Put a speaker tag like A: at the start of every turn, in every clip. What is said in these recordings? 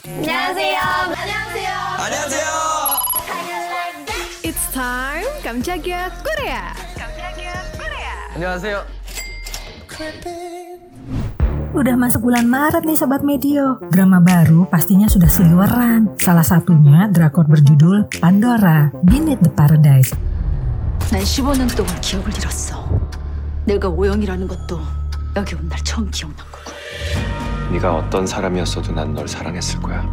A: 안녕하세요. 안녕하세요.
B: 안녕하세요.
C: It's time 깜짝이야 Korea.
B: 안녕하세요.
D: Udah masuk bulan Maret nih Sobat Medio. Drama baru pastinya sudah seliweran. Salah satunya drakor berjudul Pandora, Beneath the Paradise.
E: 난 15년 동안 기억을 잃었어. 내가 오영이라는 것도 여기 온 날 처음 기억난 거고.
F: 네가 어떤 사람이었어도 난 널 사랑했을 거야.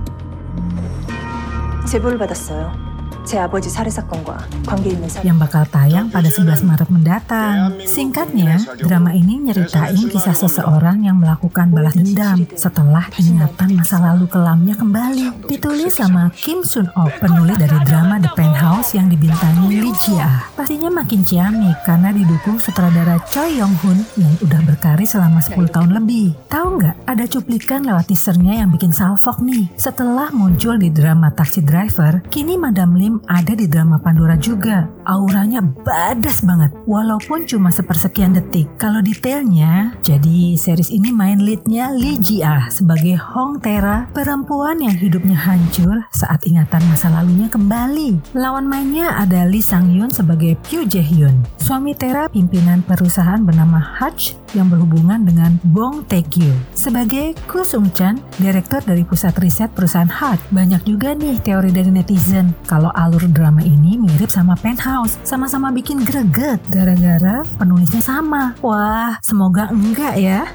G: 제보를 받았어요. 제 아버지 살해 사건과 관계 있는 사람.
D: yang bakal tayang pada 11 Maret mendatang. Singkatnya, drama ini nyeritain kisah seseorang yang melakukan balas dendam setelah ingatan masa lalu kelamnya kembali. Ditulis sama Kim Sun Ok, penulis dari drama The Penthouse yang dibintangi Lee Ji Ah. Pastinya makin ciamik karena didukung sutradara Choi Yong Hun yang udah berkarir selama 10 tahun lebih. Tahu nggak, ada cuplikan lewat teasernya yang bikin salfok nih. Setelah muncul di drama Taxi Driver, kini Madam Lim ada di drama Pandora juga. Auranya badas banget, walaupun cuma sepersekian detik. Kalau detailnya, jadi series ini main leadnya Lee Ji Ah sebagai Hong Tera, perempuan yang hidupnya hancur saat ingatan masa lalunya kembali. Lawan mainnya ada Lee Sang Yoon sebagai Pyu Jae Hyun, suami Tera pimpinan perusahaan bernama Hutch yang berhubungan dengan Bong Tae-kyu. Sebagai Ko Sung Chan, direktur dari pusat riset perusahaan Hutch. Banyak juga nih teori dari netizen kalau alur drama ini mirip sama Penthouse, sama-sama bikin greget gara-gara penulisnya sama. Wah, semoga enggak ya.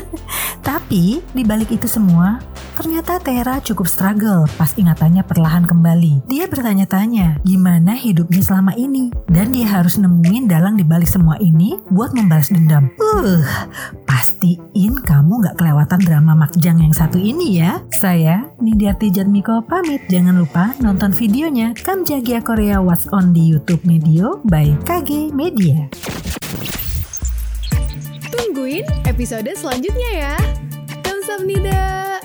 D: Tapi di balik itu semua, ternyata Tera cukup struggle pas ingatannya perlahan kembali. Dia bertanya-tanya gimana hidupnya selama ini dan dia harus nemuin dalang di balik semua ini buat membalas dendam. Uh, pastiin kamu nggak kelewatan drama Makjang yang satu ini ya. Saya Nindiarti Jatmiko pamit. Jangan lupa nonton videonya Kam Jagia Korea What's On di YouTube Medio by KG Media.
C: Tungguin episode selanjutnya ya. Kamsahamnida.